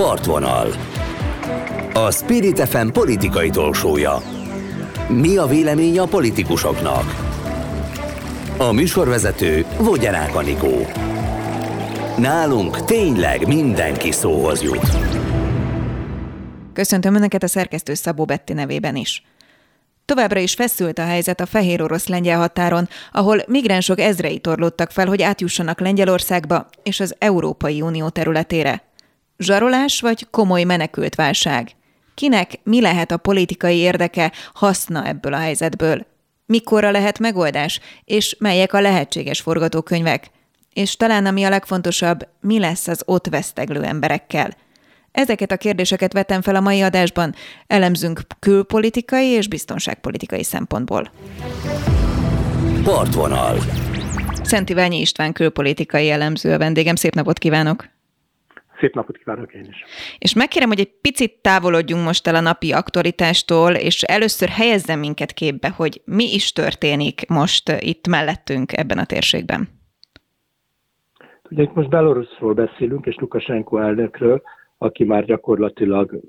Partvonal. A Spirit FM politikai tolsója. Mi a vélemény a politikusoknak? A műsorvezető Vogyarák Anikó. Nálunk tényleg mindenki szóhoz jut. Köszöntöm Önöket a szerkesztő Szabó Betti nevében is. Továbbra is feszült a helyzet a fehér orosz-lengyel határon, ahol migránsok ezrei torlódtak fel, hogy átjussanak Lengyelországba és az Európai Unió területére. Zsarolás vagy komoly menekült válság? Kinek mi lehet a politikai érdeke, haszna ebből a helyzetből? Mikorra lehet megoldás, és melyek a lehetséges forgatókönyvek? És talán ami a legfontosabb, mi lesz az ott veszteglő emberekkel? Ezeket a kérdéseket vetem fel a mai adásban, elemzünk külpolitikai és biztonságpolitikai szempontból. Partvonal. Szent Iványi István külpolitikai elemző a vendégem. Szép napot kívánok! Szép napot kívánok én is. És megkérem, hogy egy picit távolodjunk most el a napi aktualitástól, és először helyezzem minket képbe, hogy mi is történik most itt mellettünk ebben a térségben. Ugye itt most Belarusról beszélünk, és Lukasenko elnökről, aki már gyakorlatilag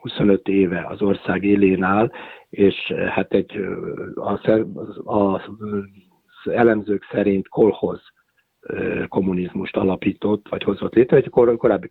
25 éve az ország élén áll, és hát egy a, a, az elemzők szerint kolhoz kommunizmust alapított, vagy hozott létre, egy kor, korábbi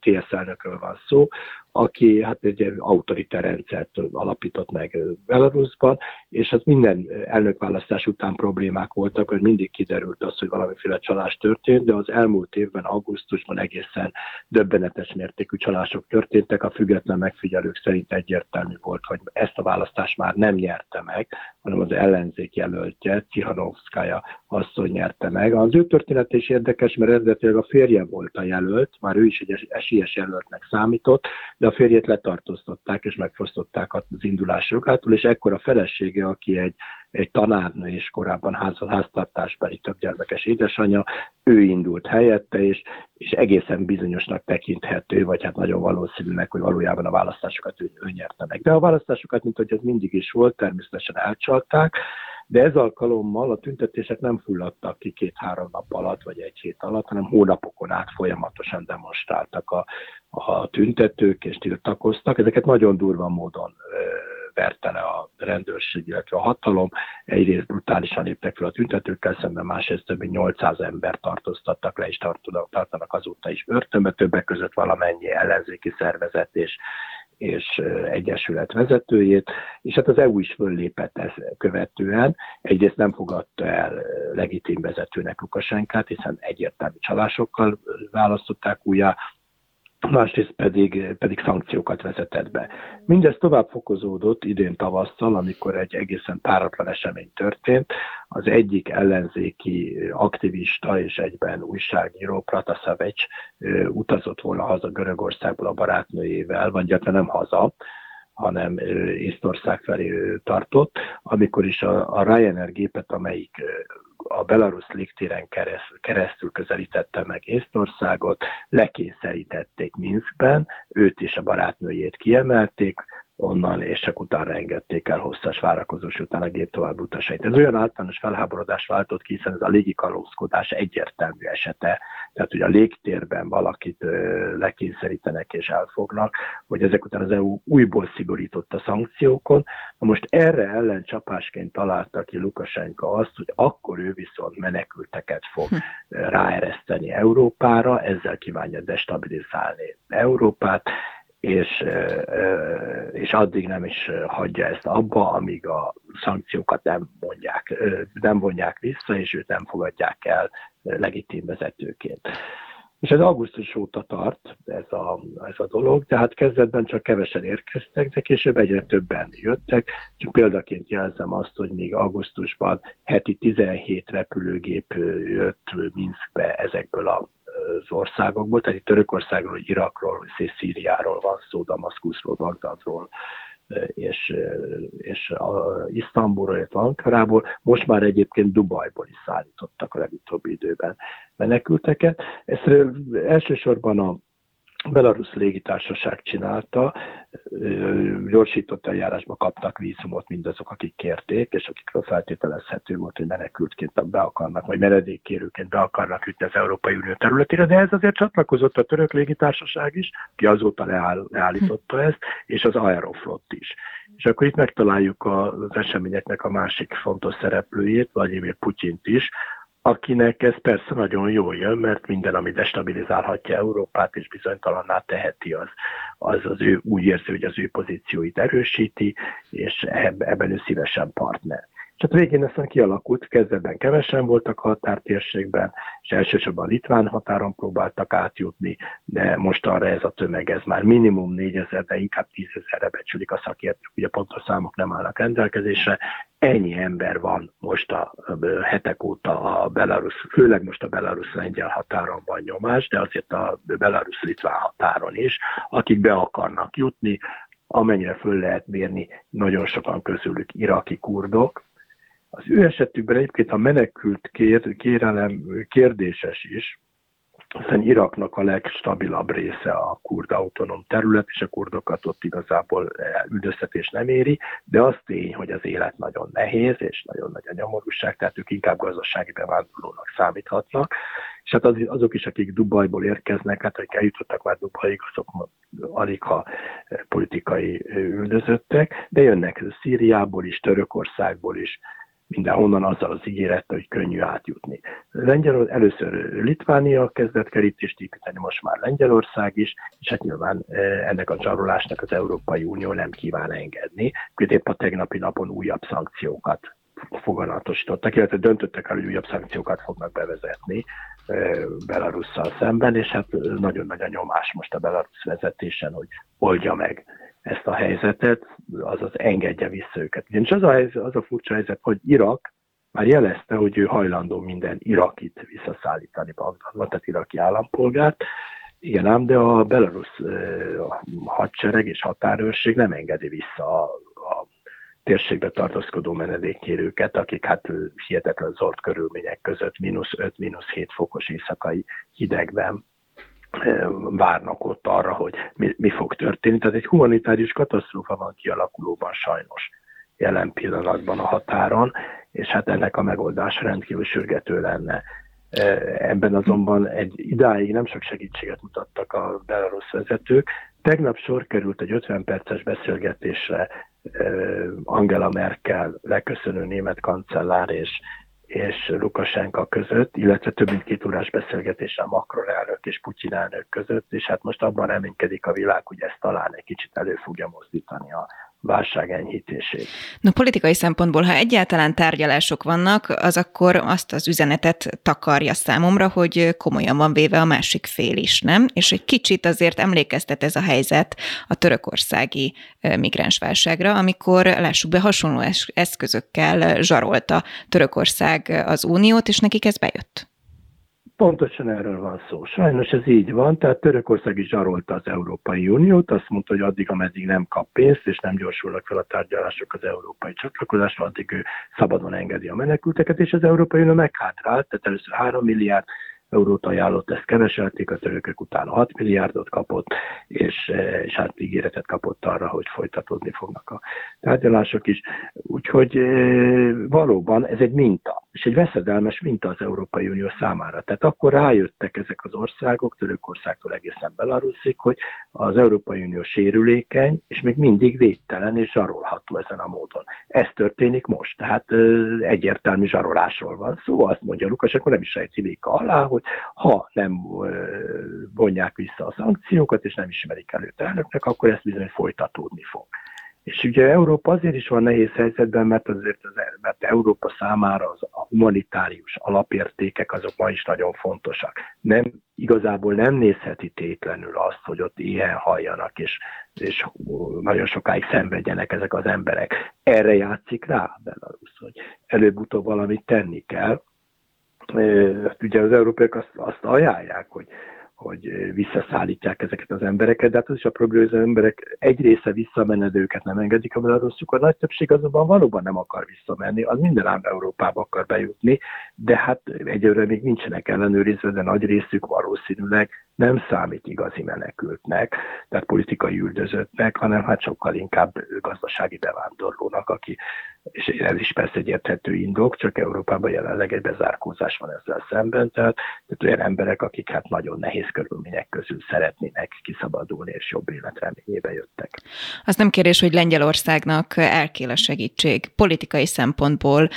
TSZ elnökről van szó, aki hát egy autoritár rendszert alapított meg Belarusban, és az minden elnökválasztás után problémák voltak, hogy mindig kiderült az, hogy valamiféle csalás történt, de az elmúlt évben, augusztusban egészen döbbenetes mértékű csalások történtek, a független megfigyelők szerint egyértelmű volt, hogy ezt a választást már nem nyerte meg, hanem az ellenzék jelöltje, Cihanovszkája asszony nyerte meg. Az ő történet is érdekes, mert eredetileg a férje volt a jelölt, már ő is egy esélyes jelöltnek számított, de a férjét letartóztatták és megfosztották az indulás és ekkor a felesége, aki egy, egy tanárnő és korábban ház, háztartásbeli többgyermekes édesanyja, ő indult helyette, és, és egészen bizonyosnak tekinthető, vagy hát nagyon valószínűnek, hogy valójában a választásokat ő, ő nyerte meg. De a választásokat, mint hogy ez mindig is volt, természetesen elcsalták, de ez alkalommal a tüntetések nem fulladtak ki két-három nap alatt, vagy egy hét alatt, hanem hónapokon át folyamatosan demonstráltak a, a tüntetők, és tiltakoztak. Ezeket nagyon durva módon verte a rendőrség, illetve a hatalom. Egyrészt brutálisan léptek fel a tüntetőkkel szemben, másrészt több mint 800 ember tartóztattak le, és tartanak azóta is börtönbe, többek között valamennyi ellenzéki szervezet és és egyesület vezetőjét, és hát az EU is föllépett ezt követően. Egyrészt nem fogadta el legitim vezetőnek Lukasenkát, hiszen egyértelmű csalásokkal választották újjá, másrészt pedig, pedig szankciókat vezetett be. Mindez tovább fokozódott idén tavasszal, amikor egy egészen páratlan esemény történt. Az egyik ellenzéki aktivista és egyben újságíró Pratasavics utazott volna haza Görögországból a barátnőjével, vagy gyakran nem haza, hanem Észtország felé tartott, amikor is a, a Ryanair gépet, amelyik a Belarus légtéren keresztül közelítette meg Észtországot, lekényszerítették Minskben, őt és a barátnőjét kiemelték, onnan, és csak utána engedték el hosszas várakozós után a gép tovább utasait. Ez olyan általános felháborodás váltott ki, hiszen ez a légikalózkodás egyértelmű esete, tehát hogy a légtérben valakit lekényszerítenek és elfognak, hogy ezek után az EU újból szigorított a szankciókon. Na most erre ellen csapásként találta ki Lukasenka azt, hogy akkor ő viszont menekülteket fog hm. ráereszteni Európára, ezzel kívánja destabilizálni Európát, és, és addig nem is hagyja ezt abba, amíg a szankciókat nem mondják, nem vonják vissza, és őt nem fogadják el legitim vezetőként. És ez augusztus óta tart, ez a, ez a dolog, tehát kezdetben csak kevesen érkeztek, de később egyre többen jöttek. Csak példaként jelzem azt, hogy még augusztusban heti 17 repülőgép jött Minskbe ezekből a az országokból, tehát itt Törökországról, Irakról, Szíriáról van szó, Damaszkuszról, Bagdadról, és, és a Isztambulról, illetve Ankarából, most már egyébként Dubajból is szállítottak a legutóbbi időben menekülteket. Ezt elsősorban a Belarus légitársaság csinálta, gyorsított eljárásba kaptak vízumot mindazok, akik kérték, és akikről feltételezhető volt, hogy menekültként be akarnak, vagy meredékkérőként be akarnak jutni az Európai Unió területére, de ez azért csatlakozott a török légitársaság is, ki azóta leáll, leállította ezt, és az Aeroflot is. És akkor itt megtaláljuk az eseményeknek a másik fontos szereplőjét, Vladimir Putyint is, akinek ez persze nagyon jól jön, mert minden, ami destabilizálhatja Európát és bizonytalanná teheti, az, az, az ő úgy érzi, hogy az ő pozícióit erősíti, és ebben ő szívesen partner. Hát végén aztán kialakult, kezdetben kevesen voltak a határtérségben, és elsősorban a litván határon próbáltak átjutni, de most arra ez a tömeg, ez már minimum 4000, de inkább 10 ezerre becsülik a szakértők, ugye pontos számok nem állnak rendelkezésre. Ennyi ember van most a hetek óta a Belarus, főleg most a Belarus-lengyel határon van nyomás, de azért a Belarus-litván határon is, akik be akarnak jutni, amennyire föl lehet mérni, nagyon sokan közülük iraki kurdok, az ő esetükben egyébként a menekült kér, kérelem kérdéses is, hiszen Iraknak a legstabilabb része a kurd autonóm terület, és a kurdokat ott igazából üldöztetés nem éri, de az tény, hogy az élet nagyon nehéz, és nagyon nagy a nyomorúság, tehát ők inkább gazdasági bevándorlónak számíthatnak, és hát az, azok is, akik Dubajból érkeznek, hát akik eljutottak már Dubajig, azok alig ha politikai üldözöttek, de jönnek Szíriából is, Törökországból is, mindenhonnan azzal az ígérettel, hogy könnyű átjutni. Lengyel, először Litvánia kezdett kerítést építeni, most már Lengyelország is, és hát nyilván e, ennek a zsarolásnak az Európai Unió nem kíván engedni. Épp a tegnapi napon újabb szankciókat foganatosítottak, illetve döntöttek el, hogy újabb szankciókat fognak bevezetni e, Belarusszal szemben, és hát nagyon nagy a nyomás most a Belarus vezetésen, hogy oldja meg ezt a helyzetet, azaz engedje vissza őket. Ugyanis az a, helyzet, az a furcsa helyzet, hogy Irak már jelezte, hogy ő hajlandó minden irakit visszaszállítani Bagdadba, tehát iraki állampolgárt, igen ám, de a Belarus a hadsereg és határőrség nem engedi vissza a, a térségbe tartózkodó menedékkérőket, akik hát hihetetlen zord körülmények között mínusz 5-7 fokos éjszakai hidegben várnak ott arra, hogy mi, mi fog történni. Tehát egy humanitárius katasztrófa van kialakulóban sajnos jelen pillanatban a határon, és hát ennek a megoldás rendkívül sürgető lenne. Ebben azonban egy idáig nem sok segítséget mutattak a belarusz vezetők. Tegnap sor került egy 50 perces beszélgetésre Angela Merkel, leköszönő német kancellár és és Lukasenka között, illetve több mint két órás beszélgetés a Macron elnök és Putyin elnök között, és hát most abban reménykedik a világ, hogy ezt talán egy kicsit elő fogja mozdítani a válság enyhítését. Na, politikai szempontból, ha egyáltalán tárgyalások vannak, az akkor azt az üzenetet takarja számomra, hogy komolyan van véve a másik fél is, nem? És egy kicsit azért emlékeztet ez a helyzet a törökországi migránsválságra, amikor, lássuk be, hasonló eszközökkel zsarolta Törökország az uniót, és nekik ez bejött. Pontosan erről van szó. Sajnos ez így van, tehát Törökország is zsarolta az Európai Uniót, azt mondta, hogy addig, ameddig nem kap pénzt, és nem gyorsulnak fel a tárgyalások az európai csatlakozásra, addig ő szabadon engedi a menekülteket, és az Európai Unió meghátrált, tehát először 3 milliárd eurót ajánlott, ezt keveselték, a törökök utána 6 milliárdot kapott, és, eh, és hát ígéretet kapott arra, hogy folytatódni fognak a tárgyalások is. Úgyhogy eh, valóban ez egy minta, és egy veszedelmes minta az Európai Unió számára. Tehát akkor rájöttek ezek az országok, Törökországtól egészen Belarusig, hogy az Európai Unió sérülékeny, és még mindig védtelen és zsarolható ezen a módon. Ez történik most, tehát eh, egyértelmű zsarolásról van szó, azt mondja Lukas, akkor nem is sejti alá, hogy hogy ha nem vonják vissza a szankciókat, és nem ismerik előtt elnöknek, akkor ez bizony folytatódni fog. És ugye Európa azért is van nehéz helyzetben, mert azért az, mert Európa számára az a humanitárius alapértékek azok ma is nagyon fontosak. Nem, igazából nem nézheti tétlenül azt, hogy ott ilyen halljanak, és, és nagyon sokáig szenvedjenek ezek az emberek. Erre játszik rá Belarus, hogy előbb-utóbb valamit tenni kell, ugye az európaiak azt, azt ajánlják, hogy, hogy visszaszállítják ezeket az embereket, de hát az is a probléma, hogy az emberek egy része visszamened őket nem engedik a belaruszuk, a nagy többség azonban valóban nem akar visszamenni, az minden ám Európába akar bejutni, de hát egyőre még nincsenek ellenőrizve, de nagy részük valószínűleg nem számít igazi menekültnek, tehát politikai üldözöttnek, hanem hát sokkal inkább gazdasági bevándorlónak, aki, és ez is persze egy érthető indok, csak Európában jelenleg egy bezárkózás van ezzel szemben, tehát, tehát olyan emberek, akik hát nagyon nehéz körülmények közül szeretnének kiszabadulni, és jobb életreményébe jöttek. Az nem kérdés, hogy Lengyelországnak elkél a segítség. Politikai szempontból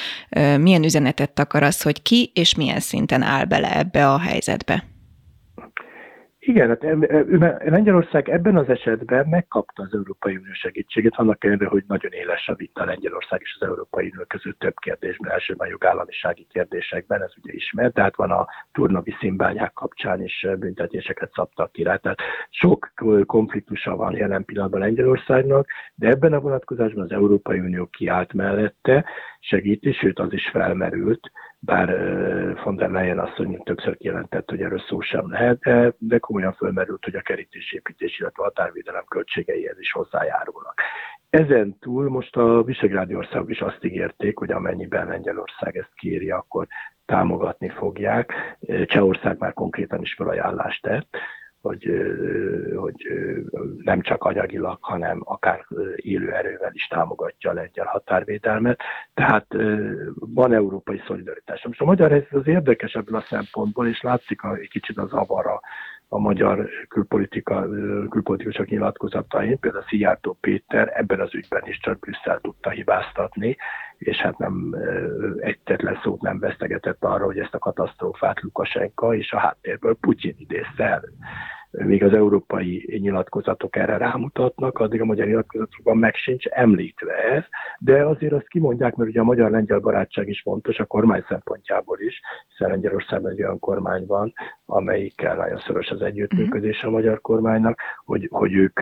milyen üzenetet akar az, hogy ki és milyen szinten áll bele ebbe a helyzetbe? Igen, hát Lengyelország ebben az esetben megkapta az Európai Unió segítségét, annak ellenére, hogy nagyon éles a vita Lengyelország és az Európai Unió között több kérdésben, első a jogállamisági kérdésekben, ez ugye ismert, tehát van a turnovi színbányák kapcsán is büntetéseket szabtak ki rá. Tehát sok konfliktusa van jelen pillanatban Lengyelországnak, de ebben a vonatkozásban az Európai Unió kiállt mellette, segíti, sőt az is felmerült, bár von der Leyen asszony többször kijelentett, hogy erről szó sem lehet, de, komolyan fölmerült, hogy a kerítésépítés, illetve a határvédelem költségeihez is hozzájárulnak. Ezen túl most a Visegrádi országok is azt ígérték, hogy amennyiben Lengyelország ezt kéri, akkor támogatni fogják. Csehország már konkrétan is felajánlást tett hogy, hogy nem csak anyagilag, hanem akár élő erővel is támogatja a lengyel határvédelmet. Tehát van európai szolidaritás. Most a magyar ez az érdekes ebből a szempontból, és látszik a, egy kicsit az avara a magyar külpolitika, külpolitikusok nyilatkozatain, például Szijjártó Péter ebben az ügyben is csak Brüsszel tudta hibáztatni, és hát nem egyetlen szót nem vesztegetett arra, hogy ezt a katasztrófát Lukasenka és a háttérből Putyin idézte elő még az európai nyilatkozatok erre rámutatnak, addig a magyar nyilatkozatokban meg sincs említve ez, de azért azt kimondják, mert ugye a magyar-lengyel barátság is fontos a kormány szempontjából is, hiszen Lengyelországban egy olyan kormány van, amelyikkel nagyon szoros az együttműködés a magyar kormánynak, hogy, hogy ők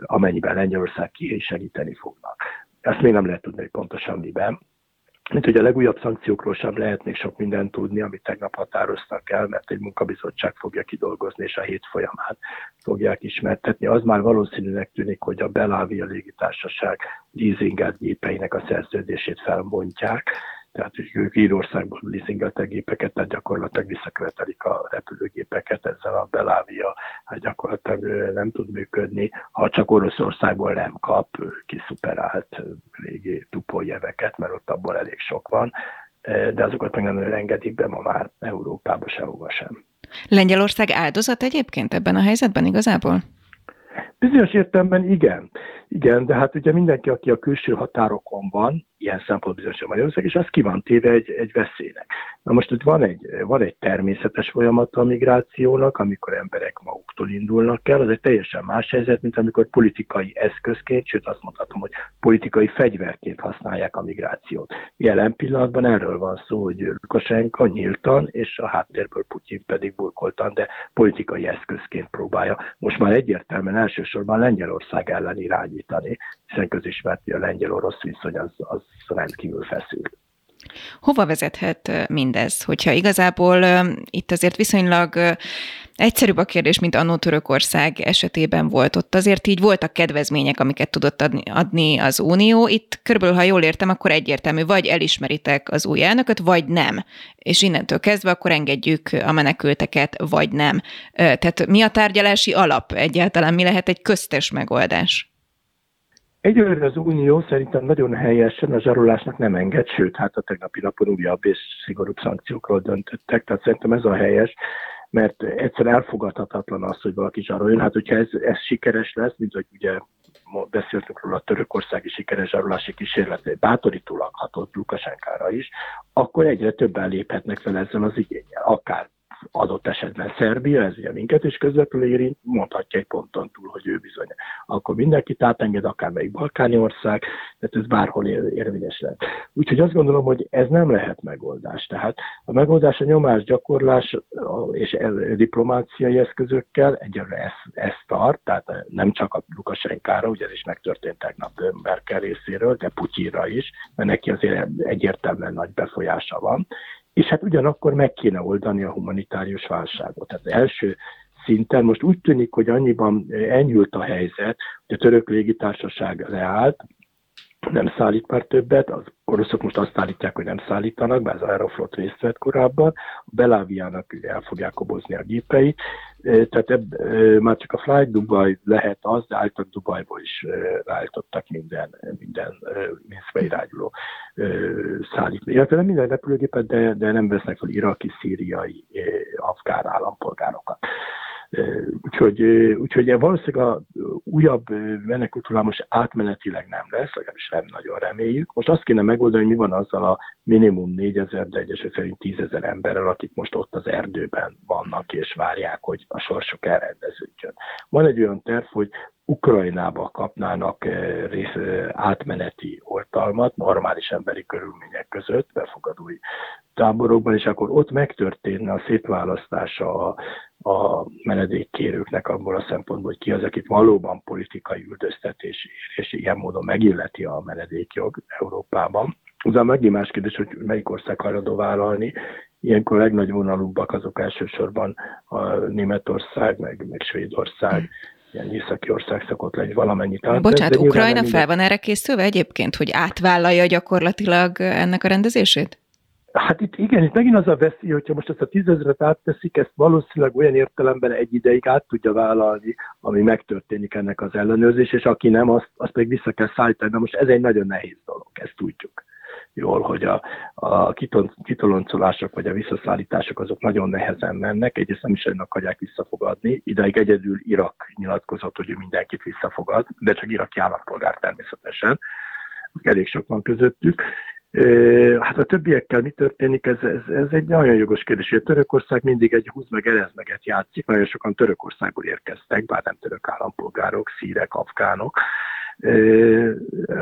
amennyiben Lengyelország ki segíteni fognak. Ezt még nem lehet tudni, hogy pontosan miben, mint hogy a legújabb szankciókról sem lehet még sok mindent tudni, amit tegnap határoztak el, mert egy munkabizottság fogja kidolgozni, és a hét folyamán fogják ismertetni. Az már valószínűleg tűnik, hogy a Belávia légitársaság leasingelt gépeinek a szerződését felbontják, tehát ők Írországból leasingeltek gépeket, tehát gyakorlatilag visszakövetelik a repülőgépeket, ezzel a Belávia hát gyakorlatilag nem tud működni, ha csak Oroszországból nem kap kiszuperált régi tupójeveket, mert ott abból elég sok van, de azokat meg nem engedik be ma már Európába sehova sem. Lengyelország áldozat egyébként ebben a helyzetben igazából? Bizonyos értelemben igen. Igen, de hát ugye mindenki, aki a külső határokon van, ilyen szempontból bizonyos Magyarország, és az ki van téve egy, egy veszélynek. Na most itt van egy, van egy természetes folyamata a migrációnak, amikor emberek maguktól indulnak el, az egy teljesen más helyzet, mint amikor politikai eszközként, sőt azt mondhatom, hogy politikai fegyverként használják a migrációt. Jelen pillanatban erről van szó, hogy Lukasenka nyíltan, és a háttérből Putyin pedig burkoltan, de politikai eszközként próbálja. Most már egyértelműen elsősorban Lengyelország ellen irányítani, hiszen közismert, hogy a lengyel-orosz viszony az, az rendkívül feszült. Hova vezethet mindez? Hogyha igazából itt azért viszonylag egyszerűbb a kérdés, mint annó Törökország esetében volt. Ott azért így voltak kedvezmények, amiket tudott adni, az Unió. Itt körülbelül, ha jól értem, akkor egyértelmű, vagy elismeritek az új elnököt, vagy nem. És innentől kezdve akkor engedjük a menekülteket, vagy nem. Tehát mi a tárgyalási alap egyáltalán? Mi lehet egy köztes megoldás? Egyelőre az Unió szerintem nagyon helyesen a zsarolásnak nem enged, sőt, hát a tegnapi napon újabb és szigorúbb szankciókról döntöttek, tehát szerintem ez a helyes, mert egyszer elfogadhatatlan az, hogy valaki zsaroljon. Hát, hogyha ez, ez sikeres lesz, mint hogy ugye beszéltünk róla a törökországi sikeres zsarolási kísérlet, bátorítólag hatott Lukasenkára is, akkor egyre többen léphetnek fel ezzel az igényel, akár adott esetben Szerbia, ez ugye minket is közvetlenül érint, mondhatja egy ponton túl, hogy ő bizony. Akkor mindenkit átenged, akármelyik balkáni ország, tehát ez bárhol érvényes lehet. Úgyhogy azt gondolom, hogy ez nem lehet megoldás. Tehát a megoldás a nyomás gyakorlás és diplomáciai eszközökkel egyelőre ezt, ezt tart, tehát nem csak a Lukasenkára, ugye ez is megtörtént tegnap Merkel részéről, de Putyinra is, mert neki azért egyértelműen nagy befolyása van, és hát ugyanakkor meg kéne oldani a humanitárius válságot. Tehát első szinten most úgy tűnik, hogy annyiban enyhült a helyzet, hogy a török légitársaság leállt, nem szállít már többet, az oroszok most azt állítják, hogy nem szállítanak, bár az Aeroflot részt vett korábban, a Beláviának ugye el fogják kobozni a gépeit, tehát ebb, már csak a Flight Dubai lehet az, de állítólag Dubajból is ráállítottak minden, minden Minskbe irányuló szállítni. Illetve nem minden repülőgépet, de, de nem vesznek fel iraki, szíriai, afgán állampolgárokat. Úgyhogy, úgyhogy valószínűleg a újabb menekültullámos átmenetileg nem lesz, legalábbis nem nagyon reméljük. Most azt kéne megoldani, hogy mi van azzal a minimum 4000, de egyesek szerint 10 ezer emberrel, akik most ott az erdőben vannak és várják, hogy a sorsok elrendeződjön. Van egy olyan terv, hogy Ukrajnába kapnának rész, átmeneti oltalmat, normális emberi körülmények között, befogadói táborokban, és akkor ott megtörténne a szétválasztása a, a menedékkérőknek abból a szempontból, hogy ki az, akit valóban politikai üldöztetés és ilyen módon megilleti a menedékjog Európában. Utána megint más kérdés, hogy melyik ország hajlandó vállalni. Ilyenkor a legnagyobb vonalúbbak azok elsősorban a Németország, meg, meg Svédország, ilyen északi ország szokott lenni valamennyit át. Bocsánat, Ukrajna fel van erre készülve egyébként, hogy átvállalja gyakorlatilag ennek a rendezését? Hát itt igen, itt megint az a veszély, hogyha most ezt a tízezret átteszik, ezt valószínűleg olyan értelemben egy ideig át tudja vállalni, ami megtörténik ennek az ellenőrzés, és aki nem, azt, azt pedig vissza kell szállítani. De most ez egy nagyon nehéz dolog, ezt tudjuk jól, hogy a, a kitoloncolások vagy a visszaszállítások azok nagyon nehezen mennek, egyrészt nem is nagyon akarják visszafogadni. Ideig egyedül Irak nyilatkozott, hogy mindenkit visszafogad, de csak iraki állampolgár természetesen. Elég sok van közöttük. Hát a többiekkel mi történik, ez, ez, ez egy nagyon jogos kérdés. A Törökország mindig egy húz meg erezmeget játszik, nagyon sokan Törökországból érkeztek, bár nem török állampolgárok, szírek, afgánok,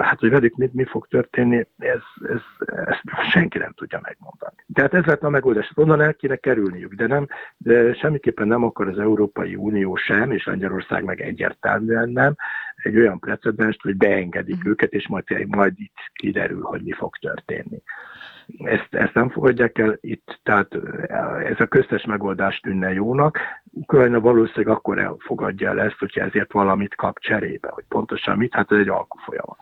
Hát, hogy velük mi, mi fog történni, ez, ez, ezt senki nem tudja megmondani. Tehát ez lett a megoldás. Onnan el kéne kerülniük, de, nem, de semmiképpen nem akar az Európai Unió sem, és Lengyelország meg egyértelműen nem, egy olyan precedenst, hogy beengedik őket, és majd, majd itt kiderül, hogy mi fog történni. Ezt, ezt nem fogadják el itt, tehát ez a köztes megoldás tűnne jónak. Ukrajna valószínűleg akkor elfogadja el ezt, hogyha ezért valamit kap cserébe, hogy pontosan mit, hát ez egy alkufolyamat,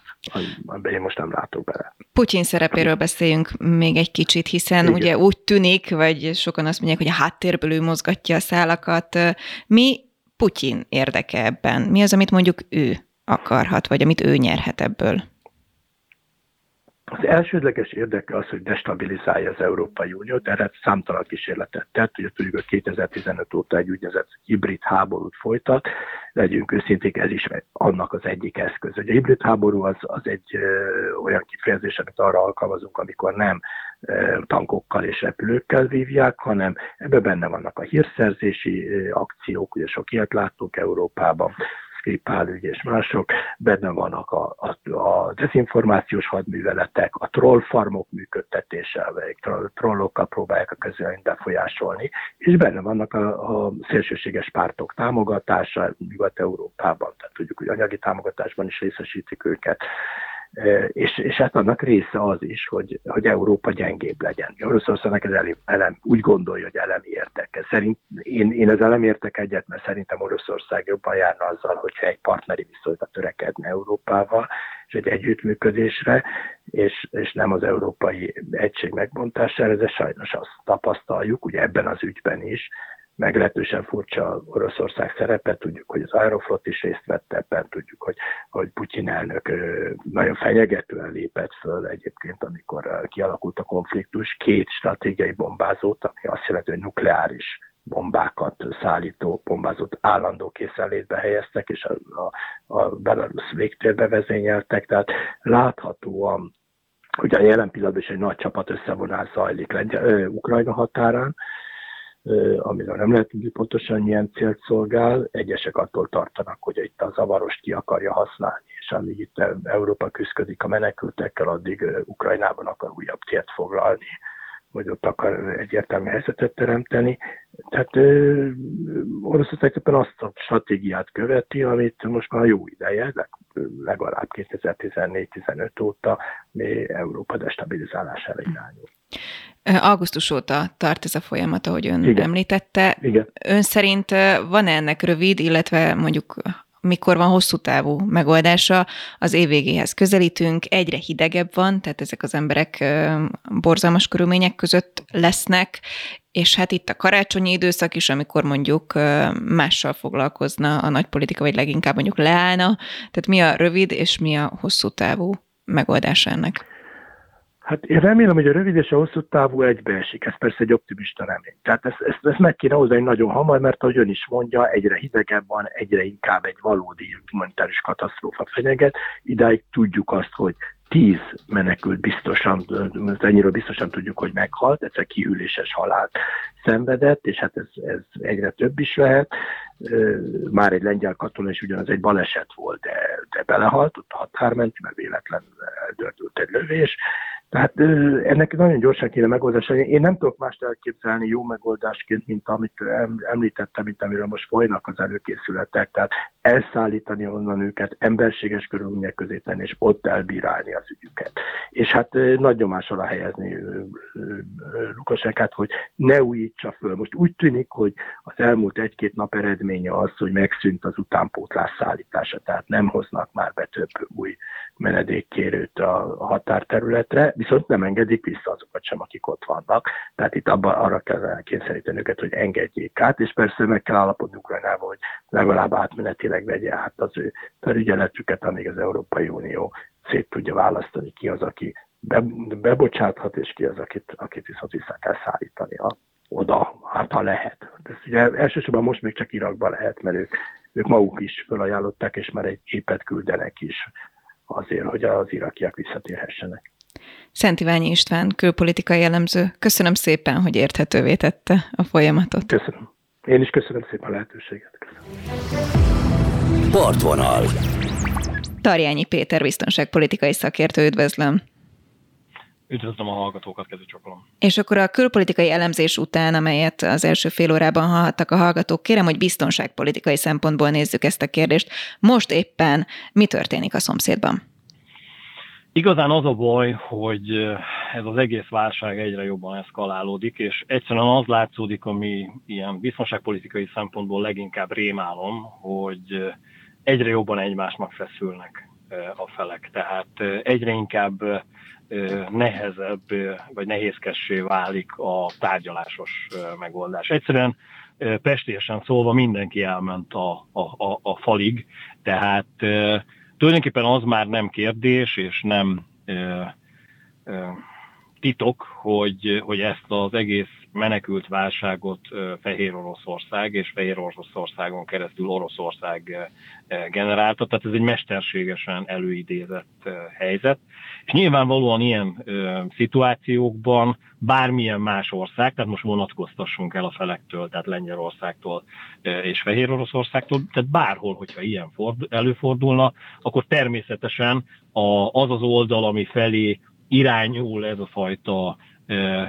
amiben én most nem látok bele. Putyin szerepéről beszéljünk még egy kicsit, hiszen Igen. ugye úgy tűnik, vagy sokan azt mondják, hogy a háttérből ő mozgatja a szálakat. Mi Putyin érdeke ebben? Mi az, amit mondjuk ő akarhat, vagy amit ő nyerhet ebből? Az elsődleges érdeke az, hogy destabilizálja az Európai Uniót, erre számtalan kísérletet tett, ugye tudjuk, hogy 2015 óta egy úgynevezett hibrid háborút folytat, legyünk őszinték, ez is annak az egyik eszköz. Ugye a hibrid háború az, az egy ö, olyan kifejezés, amit arra alkalmazunk, amikor nem ö, tankokkal és repülőkkel vívják, hanem ebben benne vannak a hírszerzési ö, akciók, ugye sok ilyet láttunk Európában, Skripál ügy és mások, benne vannak a, a, a dezinformációs hadműveletek, a trollfarmok működtetése, amelyek trollokkal próbálják a közvéleményt befolyásolni, és benne vannak a, a szélsőséges pártok támogatása Nyugat-Európában, tehát tudjuk, hogy anyagi támogatásban is részesítik őket, és, és hát annak része az is, hogy, hogy Európa gyengébb legyen. Oroszországnak ez elem, elem, úgy gondolja, hogy elemi érteke. Szerint, én, én az elem értek egyet, mert szerintem Oroszország jobban járna azzal, hogyha egy partneri viszonyra törekedne Európával, és egy együttműködésre, és, és nem az európai egység megbontására, de sajnos azt tapasztaljuk, ugye ebben az ügyben is, meglehetősen furcsa Oroszország szerepe, tudjuk, hogy az Aeroflot is részt vett ebben, tudjuk, hogy, hogy Putyin elnök nagyon fenyegetően lépett föl egyébként, amikor kialakult a konfliktus, két stratégiai bombázót, ami azt jelenti, hogy nukleáris bombákat szállító bombázót állandó készenlétbe helyeztek, és a, a, a Belarus végtérbe vezényeltek, tehát láthatóan Ugye jelen pillanatban is egy nagy csapat összevonás zajlik Lengyel, Ukrajna határán, amiről nem lehet tudni pontosan milyen célt szolgál. Egyesek attól tartanak, hogy itt a zavarost ki akarja használni, és amíg itt Európa küzdik a menekültekkel, addig Ukrajnában akar újabb célt foglalni, vagy ott akar egyértelmű helyzetet teremteni. Tehát Oroszország éppen azt a stratégiát követi, amit most már jó ideje, legalább 2014-15 óta mi Európa destabilizálására irányul. Augusztus óta tart ez a folyamat, ahogy ön Igen. említette. Igen. Ön szerint van -e ennek rövid, illetve mondjuk mikor van hosszú távú megoldása. Az év végéhez közelítünk, egyre hidegebb van, tehát ezek az emberek borzalmas körülmények között lesznek, és hát itt a karácsonyi időszak is, amikor mondjuk mással foglalkozna a nagy politika, vagy leginkább mondjuk leállna. Tehát mi a rövid és mi a hosszú távú megoldása ennek? Hát én remélem, hogy a rövid és a hosszú távú egybeesik, ez persze egy optimista remény. Tehát ezt, ezt, ezt meg kéne hozni nagyon hamar, mert ahogy ön is mondja, egyre hidegebb van, egyre inkább egy valódi humanitárius katasztrófa fenyeget. Idáig tudjuk azt, hogy tíz menekült biztosan, ennyire biztosan tudjuk, hogy meghalt, egyszer kihűléses halált szenvedett, és hát ez, ez egyre több is lehet. Már egy lengyel katona is ugyanaz egy baleset volt, de, de belehalt, ott a határmenti, mert véletlenül eldördült egy lövés. Tehát ennek nagyon gyorsan kéne megoldás. Én nem tudok mást elképzelni jó megoldásként, mint amit említettem, mint amiről most folynak az előkészületek. Tehát elszállítani onnan őket, emberséges körülmények közé tenni, és ott elbírálni az ügyüket. És hát nagy nyomás alá helyezni Lukasenkát, hogy ne újítsa föl. Most úgy tűnik, hogy az elmúlt egy-két nap eredménye az, hogy megszűnt az utánpótlás szállítása, tehát nem hoznak már be több új menedékkérőt a határterületre, viszont nem engedik vissza azokat sem, akik ott vannak. Tehát itt abba, arra kell kényszeríteni őket, hogy engedjék át, és persze meg kell állapodni Ukrajnába, hogy legalább átmenetileg vegye át az ő felügyeletüket, amíg az Európai Unió szét tudja választani ki az, aki be, bebocsáthat, és ki az, akit, akit viszont vissza kell szállítani a, oda, hát ha lehet. De ezt ugye elsősorban most még csak Irakban lehet, mert ők, ők maguk is felajánlották, és már egy képet küldenek is azért, hogy az irakiak visszatérhessenek. Szent Iványi István, külpolitikai jellemző. Köszönöm szépen, hogy érthetővé tette a folyamatot. Köszönöm. Én is köszönöm szépen a lehetőséget. Köszönöm. Partvonal. Tarjányi Péter biztonságpolitikai szakértő, üdvözlöm. Üdvözlöm a hallgatókat, kezicsokolom. És akkor a külpolitikai elemzés után, amelyet az első fél órában hallhattak a hallgatók, kérem, hogy biztonságpolitikai szempontból nézzük ezt a kérdést. Most éppen mi történik a szomszédban? Igazán az a baj, hogy ez az egész válság egyre jobban eszkalálódik, és egyszerűen az látszódik, ami ilyen biztonságpolitikai szempontból leginkább rémálom, hogy egyre jobban egymásnak feszülnek a felek. Tehát egyre inkább nehezebb vagy nehézkessé válik a tárgyalásos megoldás. Egyszerűen pestésen szólva mindenki elment a, a, a, a falig, tehát tulajdonképpen az már nem kérdés, és nem titok, hogy, hogy ezt az egész menekült válságot Fehér Oroszország és Fehér Oroszországon keresztül Oroszország generálta, tehát ez egy mesterségesen előidézett helyzet. És nyilvánvalóan ilyen szituációkban bármilyen más ország, tehát most vonatkoztassunk el a felektől, tehát Lengyelországtól és Fehér Oroszországtól, tehát bárhol, hogyha ilyen előfordulna, akkor természetesen az az oldal, ami felé irányul ez a fajta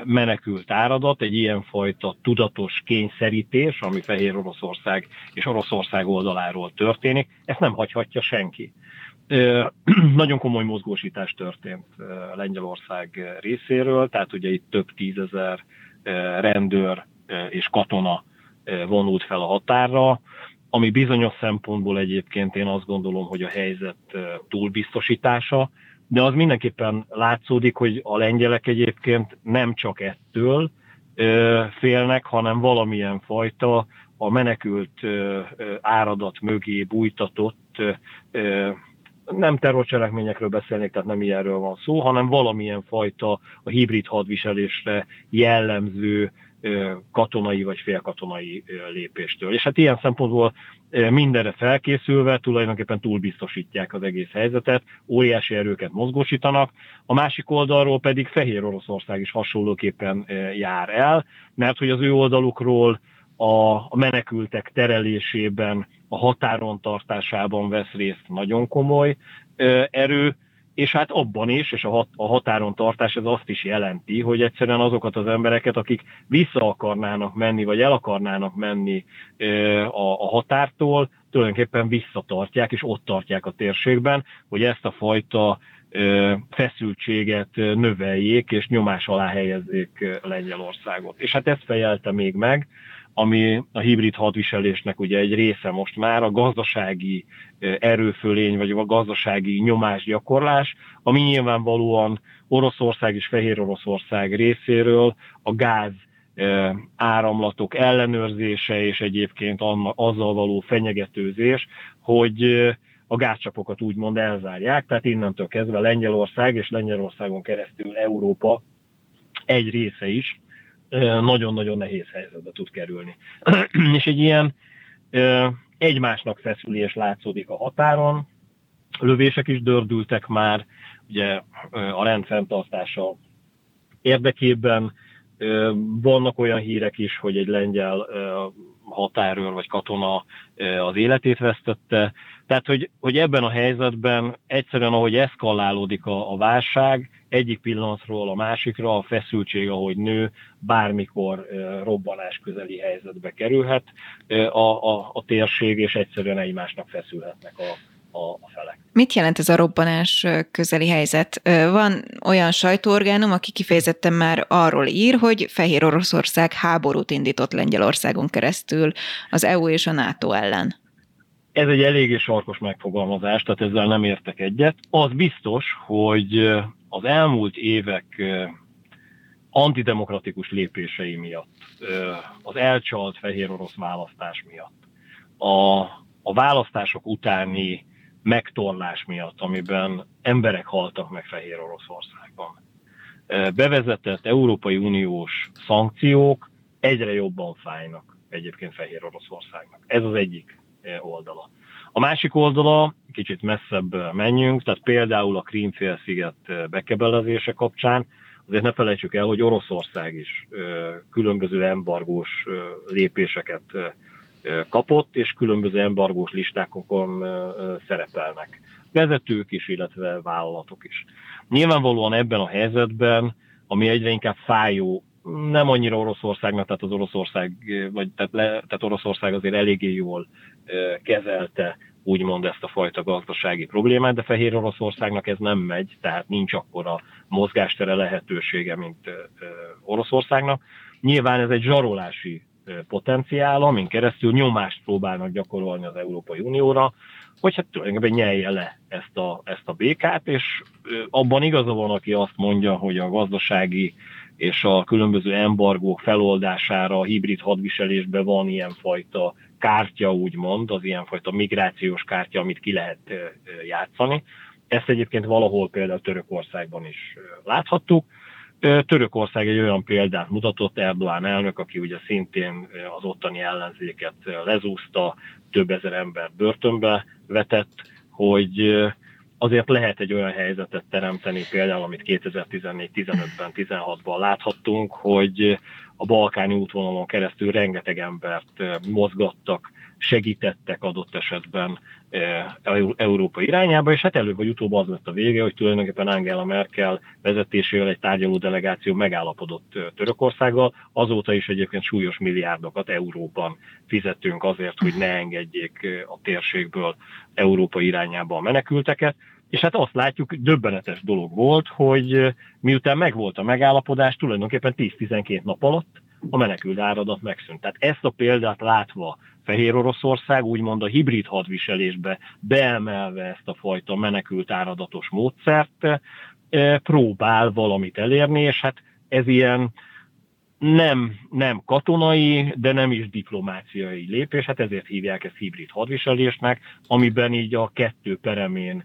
menekült áradat, egy ilyenfajta tudatos kényszerítés, ami Fehér Oroszország és Oroszország oldaláról történik, ezt nem hagyhatja senki. Nagyon komoly mozgósítás történt Lengyelország részéről, tehát ugye itt több tízezer rendőr és katona vonult fel a határra, ami bizonyos szempontból egyébként én azt gondolom, hogy a helyzet túlbiztosítása, de az mindenképpen látszódik, hogy a lengyelek egyébként nem csak ettől félnek, hanem valamilyen fajta a menekült áradat mögé bújtatott nem terrorcselekményekről beszélnék, tehát nem ilyenről van szó, hanem valamilyen fajta a hibrid hadviselésre jellemző katonai vagy félkatonai lépéstől. És hát ilyen szempontból mindenre felkészülve tulajdonképpen túlbiztosítják az egész helyzetet, óriási erőket mozgósítanak, a másik oldalról pedig Fehér Oroszország is hasonlóképpen jár el, mert hogy az ő oldalukról a menekültek terelésében, a határon tartásában vesz részt nagyon komoly erő, és hát abban is, és a, hat, a határon tartás ez azt is jelenti, hogy egyszerűen azokat az embereket, akik vissza akarnának menni, vagy el akarnának menni a, a határtól, tulajdonképpen visszatartják, és ott tartják a térségben, hogy ezt a fajta feszültséget növeljék, és nyomás alá helyezzék Lengyelországot. És hát ezt fejelte még meg ami a hibrid hadviselésnek ugye egy része most már, a gazdasági erőfölény, vagy a gazdasági nyomásgyakorlás, ami nyilvánvalóan Oroszország és Fehér Oroszország részéről a gáz áramlatok ellenőrzése és egyébként azzal való fenyegetőzés, hogy a gázcsapokat úgymond elzárják, tehát innentől kezdve Lengyelország és Lengyelországon keresztül Európa egy része is nagyon-nagyon nehéz helyzetbe tud kerülni. és egy ilyen egymásnak feszülés látszódik a határon, lövések is dördültek már, ugye a rendfenntartása érdekében vannak olyan hírek is, hogy egy lengyel határőr vagy katona az életét vesztette. Tehát, hogy, hogy ebben a helyzetben egyszerűen, ahogy eszkalálódik a, a válság, egyik pillanatról a másikra a feszültség, ahogy nő, bármikor robbanás közeli helyzetbe kerülhet a, a, a térség, és egyszerűen egymásnak feszülhetnek a, a, a felek. Mit jelent ez a robbanás közeli helyzet? Van olyan sajtóorgánum, aki kifejezetten már arról ír, hogy Fehér Oroszország háborút indított Lengyelországon keresztül az EU és a NATO ellen. Ez egy eléggé sarkos megfogalmazás, tehát ezzel nem értek egyet. Az biztos, hogy az elmúlt évek antidemokratikus lépései miatt, az elcsalt fehér orosz választás miatt, a, a választások utáni megtorlás miatt, amiben emberek haltak meg Fehér Oroszországban. Bevezetett Európai Uniós szankciók egyre jobban fájnak egyébként Fehér Oroszországnak. Ez az egyik oldala. A másik oldala, kicsit messzebb menjünk, tehát például a Krímfélsziget bekebelezése kapcsán, azért ne felejtsük el, hogy Oroszország is különböző embargós lépéseket kapott, és különböző embargós listákon szerepelnek. Vezetők is, illetve vállalatok is. Nyilvánvalóan ebben a helyzetben, ami egyre inkább fájó, nem annyira Oroszországnak, tehát az Oroszország, vagy tehát, le, tehát Oroszország azért eléggé jól kezelte úgymond ezt a fajta gazdasági problémát, de Fehér Oroszországnak ez nem megy, tehát nincs akkora mozgástere lehetősége, mint Oroszországnak. Nyilván ez egy zsarolási potenciál, amin keresztül nyomást próbálnak gyakorolni az Európai Unióra, hogy hát tulajdonképpen nyelje le ezt a, ezt a békát, és abban igaza van, aki azt mondja, hogy a gazdasági és a különböző embargók feloldására a hibrid hadviselésben van ilyenfajta kártya, úgymond, az ilyenfajta migrációs kártya, amit ki lehet játszani. Ezt egyébként valahol például Törökországban is láthattuk. Törökország egy olyan példát mutatott, Erdoğan elnök, aki ugye szintén az ottani ellenzéket lezúzta, több ezer ember börtönbe vetett, hogy azért lehet egy olyan helyzetet teremteni, például amit 2014-15-ben, 16-ban láthattunk, hogy a balkáni útvonalon keresztül rengeteg embert mozgattak, segítettek adott esetben Európa irányába, és hát előbb vagy utóbb az lett a vége, hogy tulajdonképpen Angela Merkel vezetésével egy tárgyaló delegáció megállapodott Törökországgal, azóta is egyébként súlyos milliárdokat Európan fizettünk azért, hogy ne engedjék a térségből Európa irányába a menekülteket, és hát azt látjuk, döbbenetes dolog volt, hogy miután megvolt a megállapodás, tulajdonképpen 10-12 nap alatt a menekült áradat megszűnt. Tehát ezt a példát látva Fehér Oroszország úgymond a hibrid hadviselésbe beemelve ezt a fajta menekült áradatos módszert, próbál valamit elérni, és hát ez ilyen nem, nem katonai, de nem is diplomáciai lépés, hát ezért hívják ezt hibrid hadviselésnek, amiben így a kettő peremén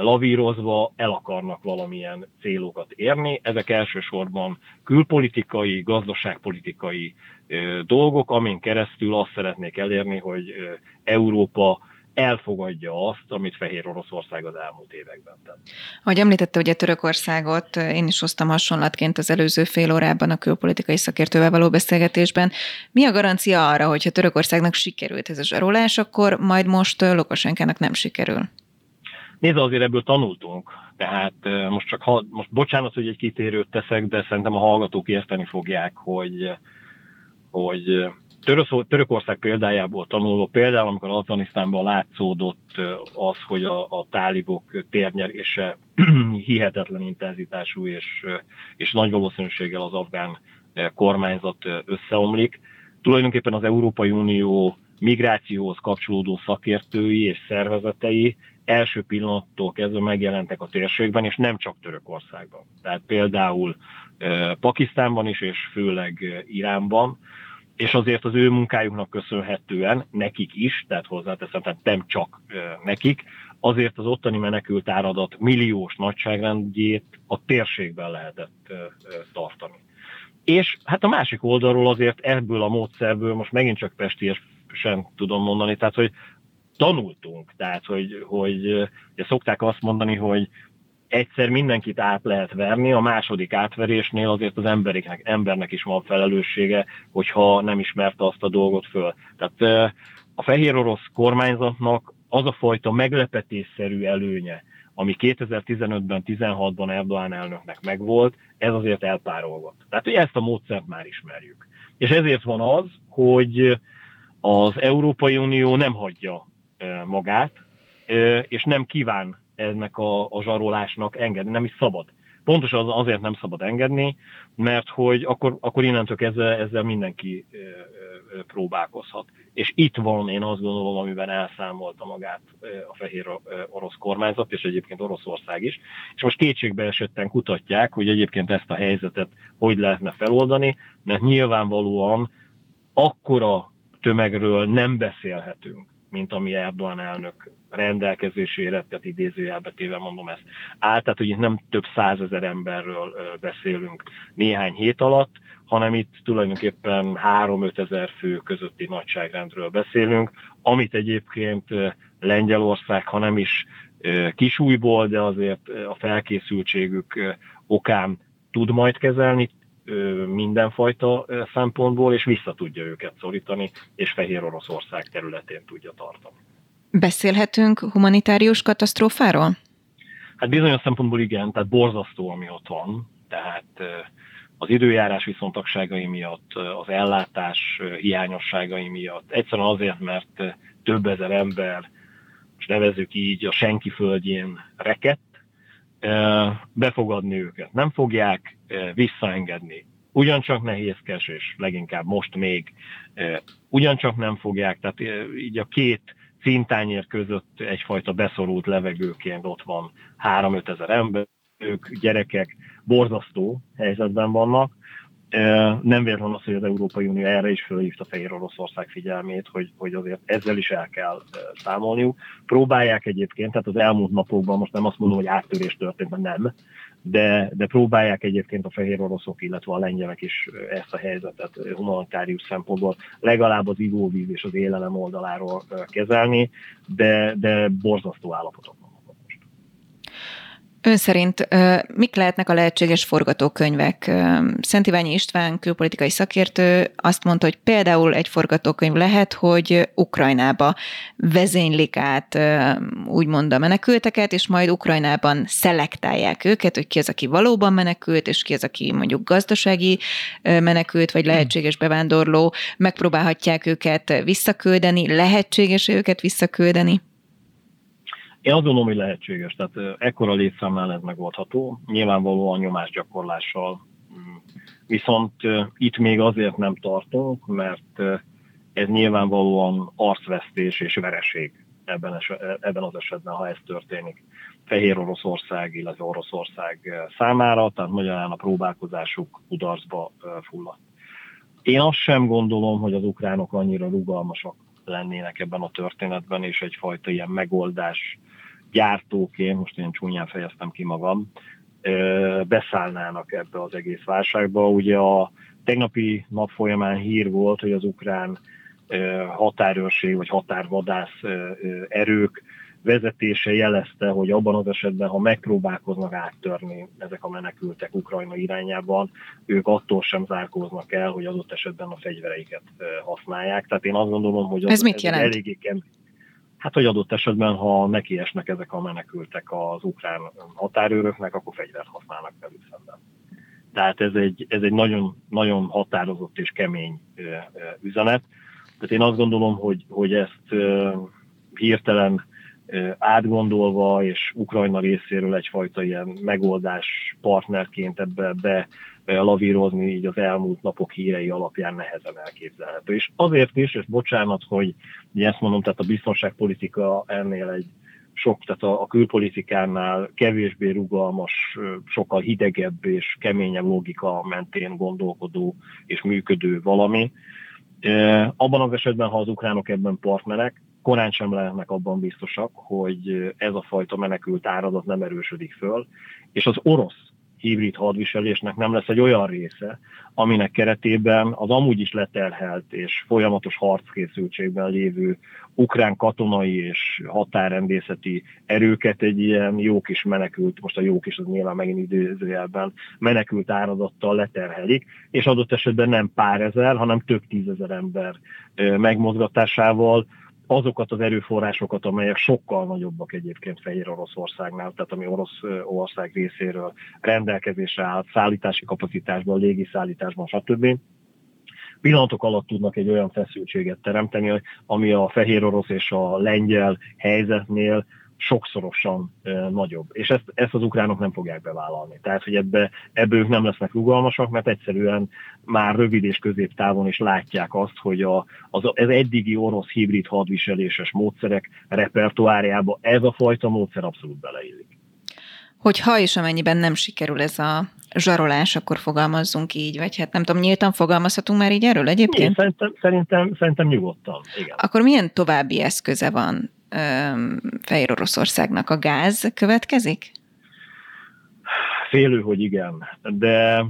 lavírozva el akarnak valamilyen célokat érni. Ezek elsősorban külpolitikai, gazdaságpolitikai dolgok, amin keresztül azt szeretnék elérni, hogy Európa elfogadja azt, amit Fehér Oroszország az elmúlt években tett. Ahogy említette, ugye Törökországot én is hoztam hasonlatként az előző fél órában a külpolitikai szakértővel való beszélgetésben. Mi a garancia arra, hogyha Törökországnak sikerült ez a zsarolás, akkor majd most Lukasenkának nem sikerül? Nézd, azért ebből tanultunk. Tehát most csak, ha, most bocsánat, hogy egy kitérőt teszek, de szerintem a hallgatók érteni fogják, hogy, hogy Törökország példájából tanulva, például amikor Afganisztánban látszódott az, hogy a, a tálibok térnyerése hihetetlen intenzitású, és, és nagy valószínűséggel az afgán kormányzat összeomlik, tulajdonképpen az Európai Unió migrációhoz kapcsolódó szakértői és szervezetei első pillanattól kezdve megjelentek a térségben, és nem csak Törökországban. Tehát például Pakisztánban is, és főleg Iránban, és azért az ő munkájuknak köszönhetően, nekik is, tehát hozzáteszem, tehát nem csak nekik, azért az ottani menekült áradat milliós nagyságrendjét a térségben lehetett tartani. És hát a másik oldalról azért ebből a módszerből most megint csak pestiesen tudom mondani, tehát hogy tanultunk, tehát hogy, hogy ugye szokták azt mondani, hogy egyszer mindenkit át lehet verni, a második átverésnél azért az embereknek, embernek is van felelőssége, hogyha nem ismerte azt a dolgot föl. Tehát a fehér orosz kormányzatnak az a fajta meglepetésszerű előnye, ami 2015-ben, 16-ban Erdoğan elnöknek megvolt, ez azért elpárolgott. Tehát, hogy ezt a módszert már ismerjük. És ezért van az, hogy az Európai Unió nem hagyja magát, és nem kíván ennek a, a zsarolásnak engedni, nem is szabad. Pontosan azért nem szabad engedni, mert hogy akkor, akkor innentől ezzel, ezzel mindenki próbálkozhat. És itt van, én azt gondolom, amiben elszámolta magát a fehér orosz kormányzat, és egyébként Oroszország is. És most kétségbe esetten kutatják, hogy egyébként ezt a helyzetet hogy lehetne feloldani, mert nyilvánvalóan akkora tömegről nem beszélhetünk, mint ami Erdogan elnök rendelkezésére, tehát idézőjelbe téve mondom ezt, áll, tehát hogy itt nem több százezer emberről beszélünk néhány hét alatt, hanem itt tulajdonképpen 3-5 ezer fő közötti nagyságrendről beszélünk, amit egyébként Lengyelország, ha nem is kisújból, de azért a felkészültségük okán tud majd kezelni, mindenfajta szempontból, és vissza tudja őket szorítani, és Fehér Oroszország területén tudja tartani. Beszélhetünk humanitárius katasztrófáról? Hát bizonyos szempontból igen, tehát borzasztó, ami ott van. Tehát az időjárás viszontagságai miatt, az ellátás hiányosságai miatt, egyszerűen azért, mert több ezer ember, most nevezzük így, a senki földjén rekett, befogadni őket. Nem fogják visszaengedni. Ugyancsak nehézkes, és leginkább most még ugyancsak nem fogják, tehát így a két szintányér között egyfajta beszorult levegőként ott van 3-5 ezer ember, ők, gyerekek borzasztó helyzetben vannak, nem véletlen az, hogy az Európai Unió erre is fölhívta Fehér Oroszország figyelmét, hogy, hogy azért ezzel is el kell számolniuk. Próbálják egyébként, tehát az elmúlt napokban, most nem azt mondom, hogy áttörés történt, mert nem, de, de próbálják egyébként a fehér oroszok, illetve a lengyelek is ezt a helyzetet humanitárius szempontból legalább az ivóvíz és az élelem oldaláról kezelni, de, de borzasztó állapotok Ön szerint mik lehetnek a lehetséges forgatókönyvek? Szent Iványi István, külpolitikai szakértő azt mondta, hogy például egy forgatókönyv lehet, hogy Ukrajnába vezénylik át úgymond a menekülteket, és majd Ukrajnában szelektálják őket, hogy ki az, aki valóban menekült, és ki az, aki mondjuk gazdasági menekült, vagy lehetséges bevándorló, megpróbálhatják őket visszaküldeni, lehetséges őket visszaküldeni? Én azt gondolom, hogy lehetséges, tehát ekkora létszámnál ez megoldható, nyilvánvalóan nyomásgyakorlással. Mm. Viszont itt még azért nem tartunk, mert ez nyilvánvalóan arcvesztés és vereség ebben, es- ebben az esetben, ha ez történik. Fehér Oroszország, illetve Oroszország számára, tehát magyarán a próbálkozásuk kudarcba fulladt. Én azt sem gondolom, hogy az ukránok annyira rugalmasak lennének ebben a történetben, és egyfajta ilyen megoldás gyártóként, most én csúnyán fejeztem ki magam, beszállnának ebbe az egész válságba. Ugye a tegnapi nap folyamán hír volt, hogy az ukrán határőrség vagy határvadász erők vezetése jelezte, hogy abban az esetben, ha megpróbálkoznak áttörni ezek a menekültek Ukrajna irányában, ők attól sem zárkóznak el, hogy adott esetben a fegyvereiket használják. Tehát én azt gondolom, hogy az, ez mit jelent? eléggé kemény Hát, hogy adott esetben, ha nekiesnek ezek a menekültek az ukrán határőröknek, akkor fegyvert használnak velük szemben. Tehát ez egy, ez egy nagyon, nagyon határozott és kemény üzenet. Tehát én azt gondolom, hogy, hogy ezt hirtelen átgondolva, és Ukrajna részéről egyfajta ilyen megoldás partnerként ebbe be, lavírozni így az elmúlt napok hírei alapján nehezen elképzelhető. És azért is, és bocsánat, hogy ezt mondom, tehát a biztonságpolitika ennél egy sok, tehát a, a külpolitikánál kevésbé rugalmas, sokkal hidegebb és keményebb logika mentén gondolkodó és működő valami. Abban az esetben, ha az ukránok ebben partnerek, korán sem lehetnek abban biztosak, hogy ez a fajta menekült áradat nem erősödik föl, és az orosz hibrid hadviselésnek nem lesz egy olyan része, aminek keretében az amúgy is leterhelt és folyamatos harckészültségben lévő ukrán katonai és határrendészeti erőket egy ilyen jó kis menekült, most a jó kis az nyilván megint időzőjelben menekült áradattal leterhelik, és adott esetben nem pár ezer, hanem több tízezer ember megmozgatásával azokat az erőforrásokat, amelyek sokkal nagyobbak egyébként Fehér Oroszországnál, tehát ami Oroszország részéről rendelkezésre áll, szállítási kapacitásban, légiszállításban, stb. Pillanatok alatt tudnak egy olyan feszültséget teremteni, ami a fehér orosz és a lengyel helyzetnél sokszorosan nagyobb. És ezt, ezt az ukránok nem fogják bevállalni. Tehát, hogy ebbe, ebbe ők nem lesznek rugalmasak, mert egyszerűen már rövid és középtávon is látják azt, hogy a, az, az eddigi orosz hibrid hadviseléses módszerek repertoárjába ez a fajta módszer abszolút beleillik. Hogy ha és amennyiben nem sikerül ez a zsarolás, akkor fogalmazzunk így, vagy hát nem tudom, nyíltan fogalmazhatunk már így erről egyébként? Én szerintem, szerintem, szerintem nyugodtan, igen. Akkor milyen további eszköze van Fehér Oroszországnak a gáz következik? Félő, hogy igen, de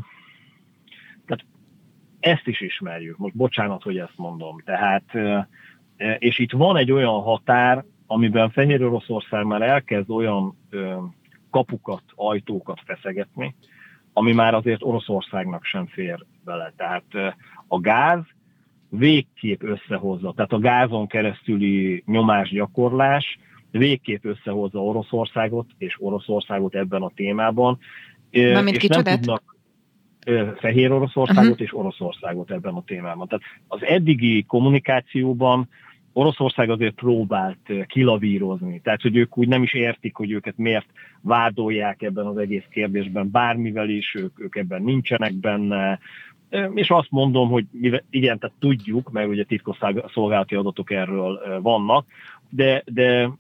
tehát ezt is ismerjük. Most bocsánat, hogy ezt mondom. Tehát, és itt van egy olyan határ, amiben Fehér Oroszország már elkezd olyan kapukat, ajtókat feszegetni, ami már azért Oroszországnak sem fér bele. Tehát a gáz végképp összehozza, tehát a gázon keresztüli nyomásgyakorlás végképp összehozza Oroszországot és Oroszországot ebben a témában. Mármint és kicsodát? nem tudnak Fehér Oroszországot uh-huh. és Oroszországot ebben a témában. Tehát az eddigi kommunikációban Oroszország azért próbált kilavírozni, tehát hogy ők úgy nem is értik, hogy őket miért vádolják ebben az egész kérdésben bármivel is, ők, ők ebben nincsenek benne, és azt mondom, hogy igen, tehát tudjuk, mert ugye titkos szolgálati adatok erről vannak, de, de,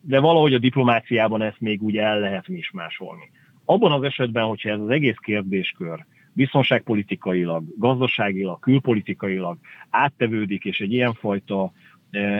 de valahogy a diplomáciában ezt még úgy el lehet másolni. Abban az esetben, hogyha ez az egész kérdéskör biztonságpolitikailag, gazdaságilag, külpolitikailag áttevődik, és egy ilyenfajta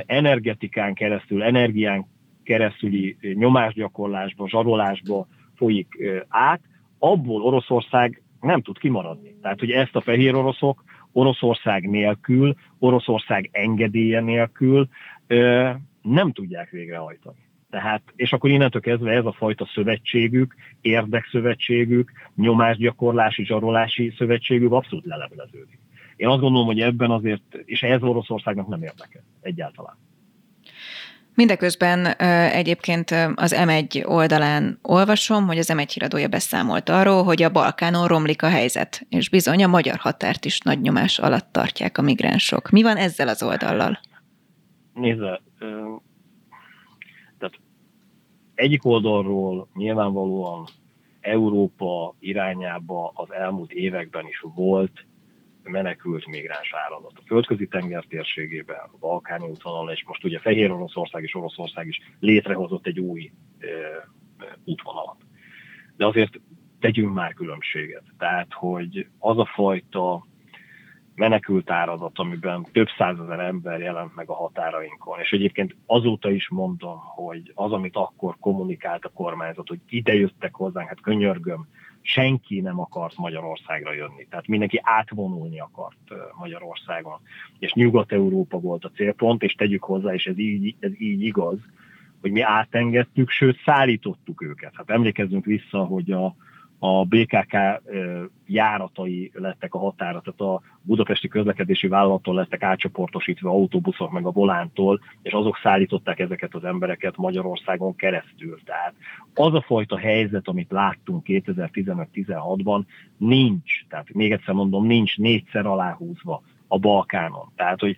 energetikán keresztül, energián keresztüli nyomásgyakorlásba, zsarolásba folyik át, abból Oroszország nem tud kimaradni. Tehát, hogy ezt a fehér oroszok Oroszország nélkül, Oroszország engedélye nélkül ö, nem tudják végrehajtani. Tehát, és akkor innentől kezdve ez a fajta szövetségük, érdekszövetségük, nyomásgyakorlási, zsarolási szövetségük abszolút lelepleződik. Én azt gondolom, hogy ebben azért, és ez Oroszországnak nem érdekel egyáltalán. Mindeközben egyébként az M1 oldalán olvasom, hogy az M1 híradója beszámolt arról, hogy a Balkánon romlik a helyzet, és bizony a magyar határt is nagy nyomás alatt tartják a migránsok. Mi van ezzel az oldallal? Nézze, tehát egyik oldalról nyilvánvalóan Európa irányába az elmúlt években is volt menekült migráns áradat. A földközi tenger térségében, a balkáni útvonalon, és most ugye Fehér Oroszország és Oroszország is létrehozott egy új e, útvonalat. De azért tegyünk már különbséget. Tehát, hogy az a fajta menekült áradat, amiben több százezer ember jelent meg a határainkon. És egyébként azóta is mondom, hogy az, amit akkor kommunikált a kormányzat, hogy ide jöttek hozzánk, hát könyörgöm, senki nem akart Magyarországra jönni. Tehát mindenki átvonulni akart Magyarországon. És Nyugat-Európa volt a célpont, és tegyük hozzá, és ez így, ez így igaz, hogy mi átengedtük, sőt szállítottuk őket. Hát emlékezzünk vissza, hogy a, a BKK járatai lettek a határa, tehát a budapesti közlekedési vállalattól lettek átcsoportosítva autóbuszok meg a volántól, és azok szállították ezeket az embereket Magyarországon keresztül. Tehát az a fajta helyzet, amit láttunk 2015-16-ban, nincs, tehát még egyszer mondom, nincs négyszer aláhúzva a Balkánon. Tehát, hogy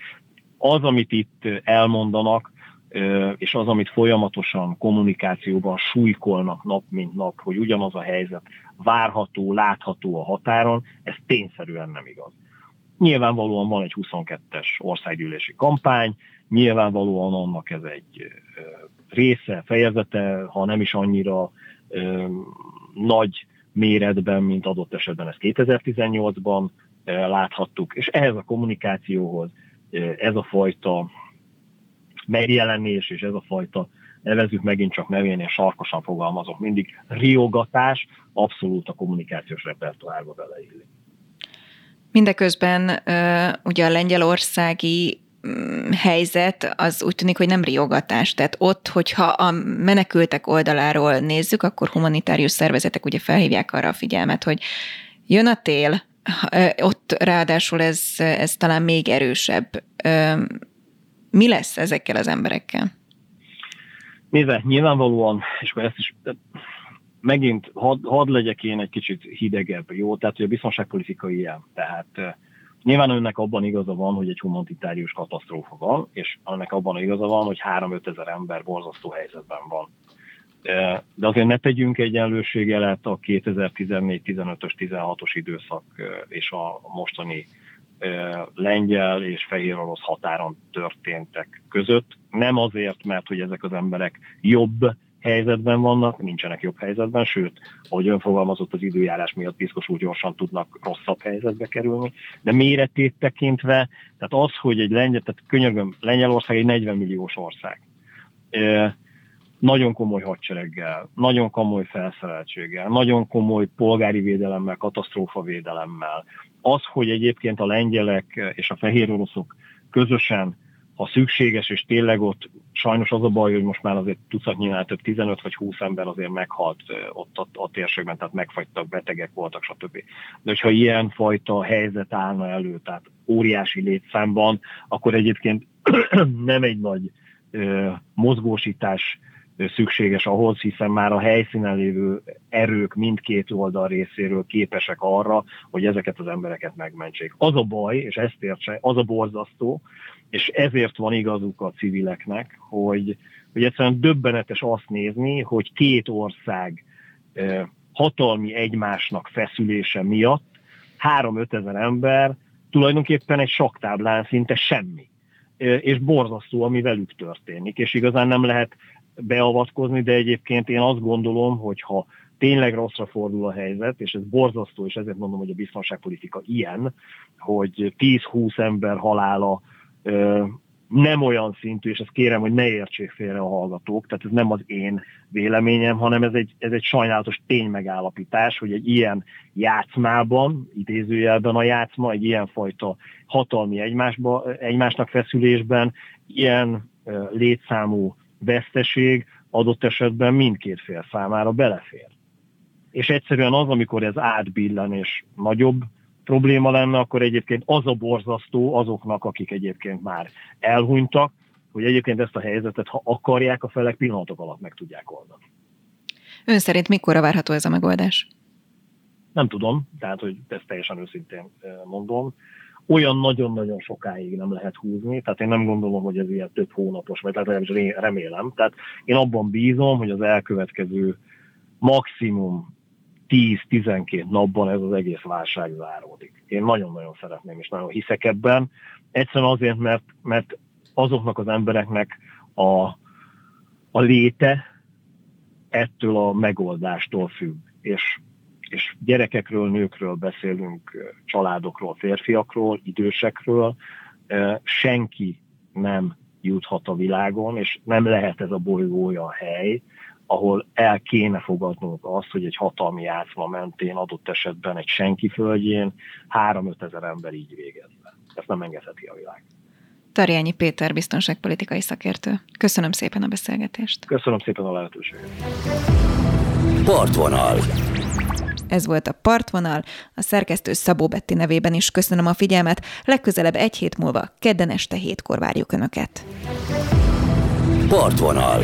az, amit itt elmondanak, és az, amit folyamatosan kommunikációban súlykolnak nap mint nap, hogy ugyanaz a helyzet várható, látható a határon, ez tényszerűen nem igaz. Nyilvánvalóan van egy 22-es országgyűlési kampány, nyilvánvalóan annak ez egy része, fejezete, ha nem is annyira nagy méretben, mint adott esetben ezt 2018-ban láthattuk, és ehhez a kommunikációhoz ez a fajta megjelenés és ez a fajta nevezzük megint csak nevén, és sarkosan fogalmazok mindig, riogatás abszolút a kommunikációs repertoárba beleillik. Mindeközben ugye a lengyelországi mm, helyzet az úgy tűnik, hogy nem riogatás. Tehát ott, hogyha a menekültek oldaláról nézzük, akkor humanitárius szervezetek ugye felhívják arra a figyelmet, hogy jön a tél, ott ráadásul ez, ez talán még erősebb. Mi lesz ezekkel az emberekkel? Mivel nyilvánvalóan, és akkor ezt is megint hadd had legyek én egy kicsit hidegebb, jó? Tehát, hogy a biztonságpolitikai ilyen. Tehát nyilván önnek abban igaza van, hogy egy humanitárius katasztrófa van, és annak abban igaza van, hogy 3-5 ezer ember borzasztó helyzetben van. De azért ne tegyünk egyenlőségelet a 2014-15-ös, 16-os időszak és a mostani lengyel és fehér orosz határon történtek között. Nem azért, mert hogy ezek az emberek jobb helyzetben vannak, nincsenek jobb helyzetben, sőt, ahogy ön fogalmazott, az időjárás miatt biztos gyorsan tudnak rosszabb helyzetbe kerülni, de méretét tekintve, tehát az, hogy egy lengyel, tehát könyörgöm, Lengyelország egy 40 milliós ország, nagyon komoly hadsereggel, nagyon komoly felszereltséggel, nagyon komoly polgári védelemmel, védelemmel. Az, hogy egyébként a lengyelek és a fehér oroszok közösen ha szükséges, és tényleg ott sajnos az a baj, hogy most már azért tucatnyinál több 15 vagy 20 ember azért meghalt ott a, a térségben, tehát megfagytak, betegek voltak, stb. De hogyha ilyen fajta helyzet állna elő, tehát óriási létszámban, akkor egyébként nem egy nagy mozgósítás szükséges ahhoz, hiszen már a helyszínen lévő erők mindkét oldal részéről képesek arra, hogy ezeket az embereket megmentsék. Az a baj, és ezt értse, az a borzasztó, és ezért van igazuk a civileknek, hogy, hogy egyszerűen döbbenetes azt nézni, hogy két ország hatalmi egymásnak feszülése miatt három-öt ezer ember tulajdonképpen egy saktáblán szinte semmi. És borzasztó, ami velük történik, és igazán nem lehet beavatkozni, de egyébként én azt gondolom, hogy ha tényleg rosszra fordul a helyzet, és ez borzasztó, és ezért mondom, hogy a biztonságpolitika ilyen, hogy 10-20 ember halála nem olyan szintű, és ezt kérem, hogy ne értsék félre a hallgatók, tehát ez nem az én véleményem, hanem ez egy, ez egy sajnálatos ténymegállapítás, hogy egy ilyen játszmában, idézőjelben a játszma, egy ilyen fajta hatalmi egymásba, egymásnak feszülésben, ilyen létszámú veszteség adott esetben mindkét fél számára belefér. És egyszerűen az, amikor ez átbillen és nagyobb probléma lenne, akkor egyébként az a borzasztó azoknak, akik egyébként már elhunytak, hogy egyébként ezt a helyzetet, ha akarják, a felek pillanatok alatt meg tudják oldani. Ön szerint mikor várható ez a megoldás? Nem tudom, tehát hogy ezt teljesen őszintén mondom olyan nagyon-nagyon sokáig nem lehet húzni, tehát én nem gondolom, hogy ez ilyen több hónapos, vagy legalábbis remélem. Tehát én abban bízom, hogy az elkövetkező maximum 10-12 napban ez az egész válság záródik. Én nagyon-nagyon szeretném, és nagyon hiszek ebben. Egyszerűen azért, mert, mert azoknak az embereknek a, a léte ettől a megoldástól függ. És és gyerekekről, nőkről beszélünk, családokról, férfiakról, idősekről, senki nem juthat a világon, és nem lehet ez a bolygó olyan hely, ahol el kéne fogadnunk azt, hogy egy hatalmi játszma mentén adott esetben egy senki földjén 3-5 ezer ember így végezne. Ezt nem engedheti a világ. Tarjányi Péter, biztonságpolitikai szakértő. Köszönöm szépen a beszélgetést. Köszönöm szépen a lehetőséget. Partvonal. Ez volt a Partvonal, a szerkesztő Szabó Betti nevében is köszönöm a figyelmet, legközelebb egy hét múlva, kedden este hétkor várjuk Önöket. Partvonal.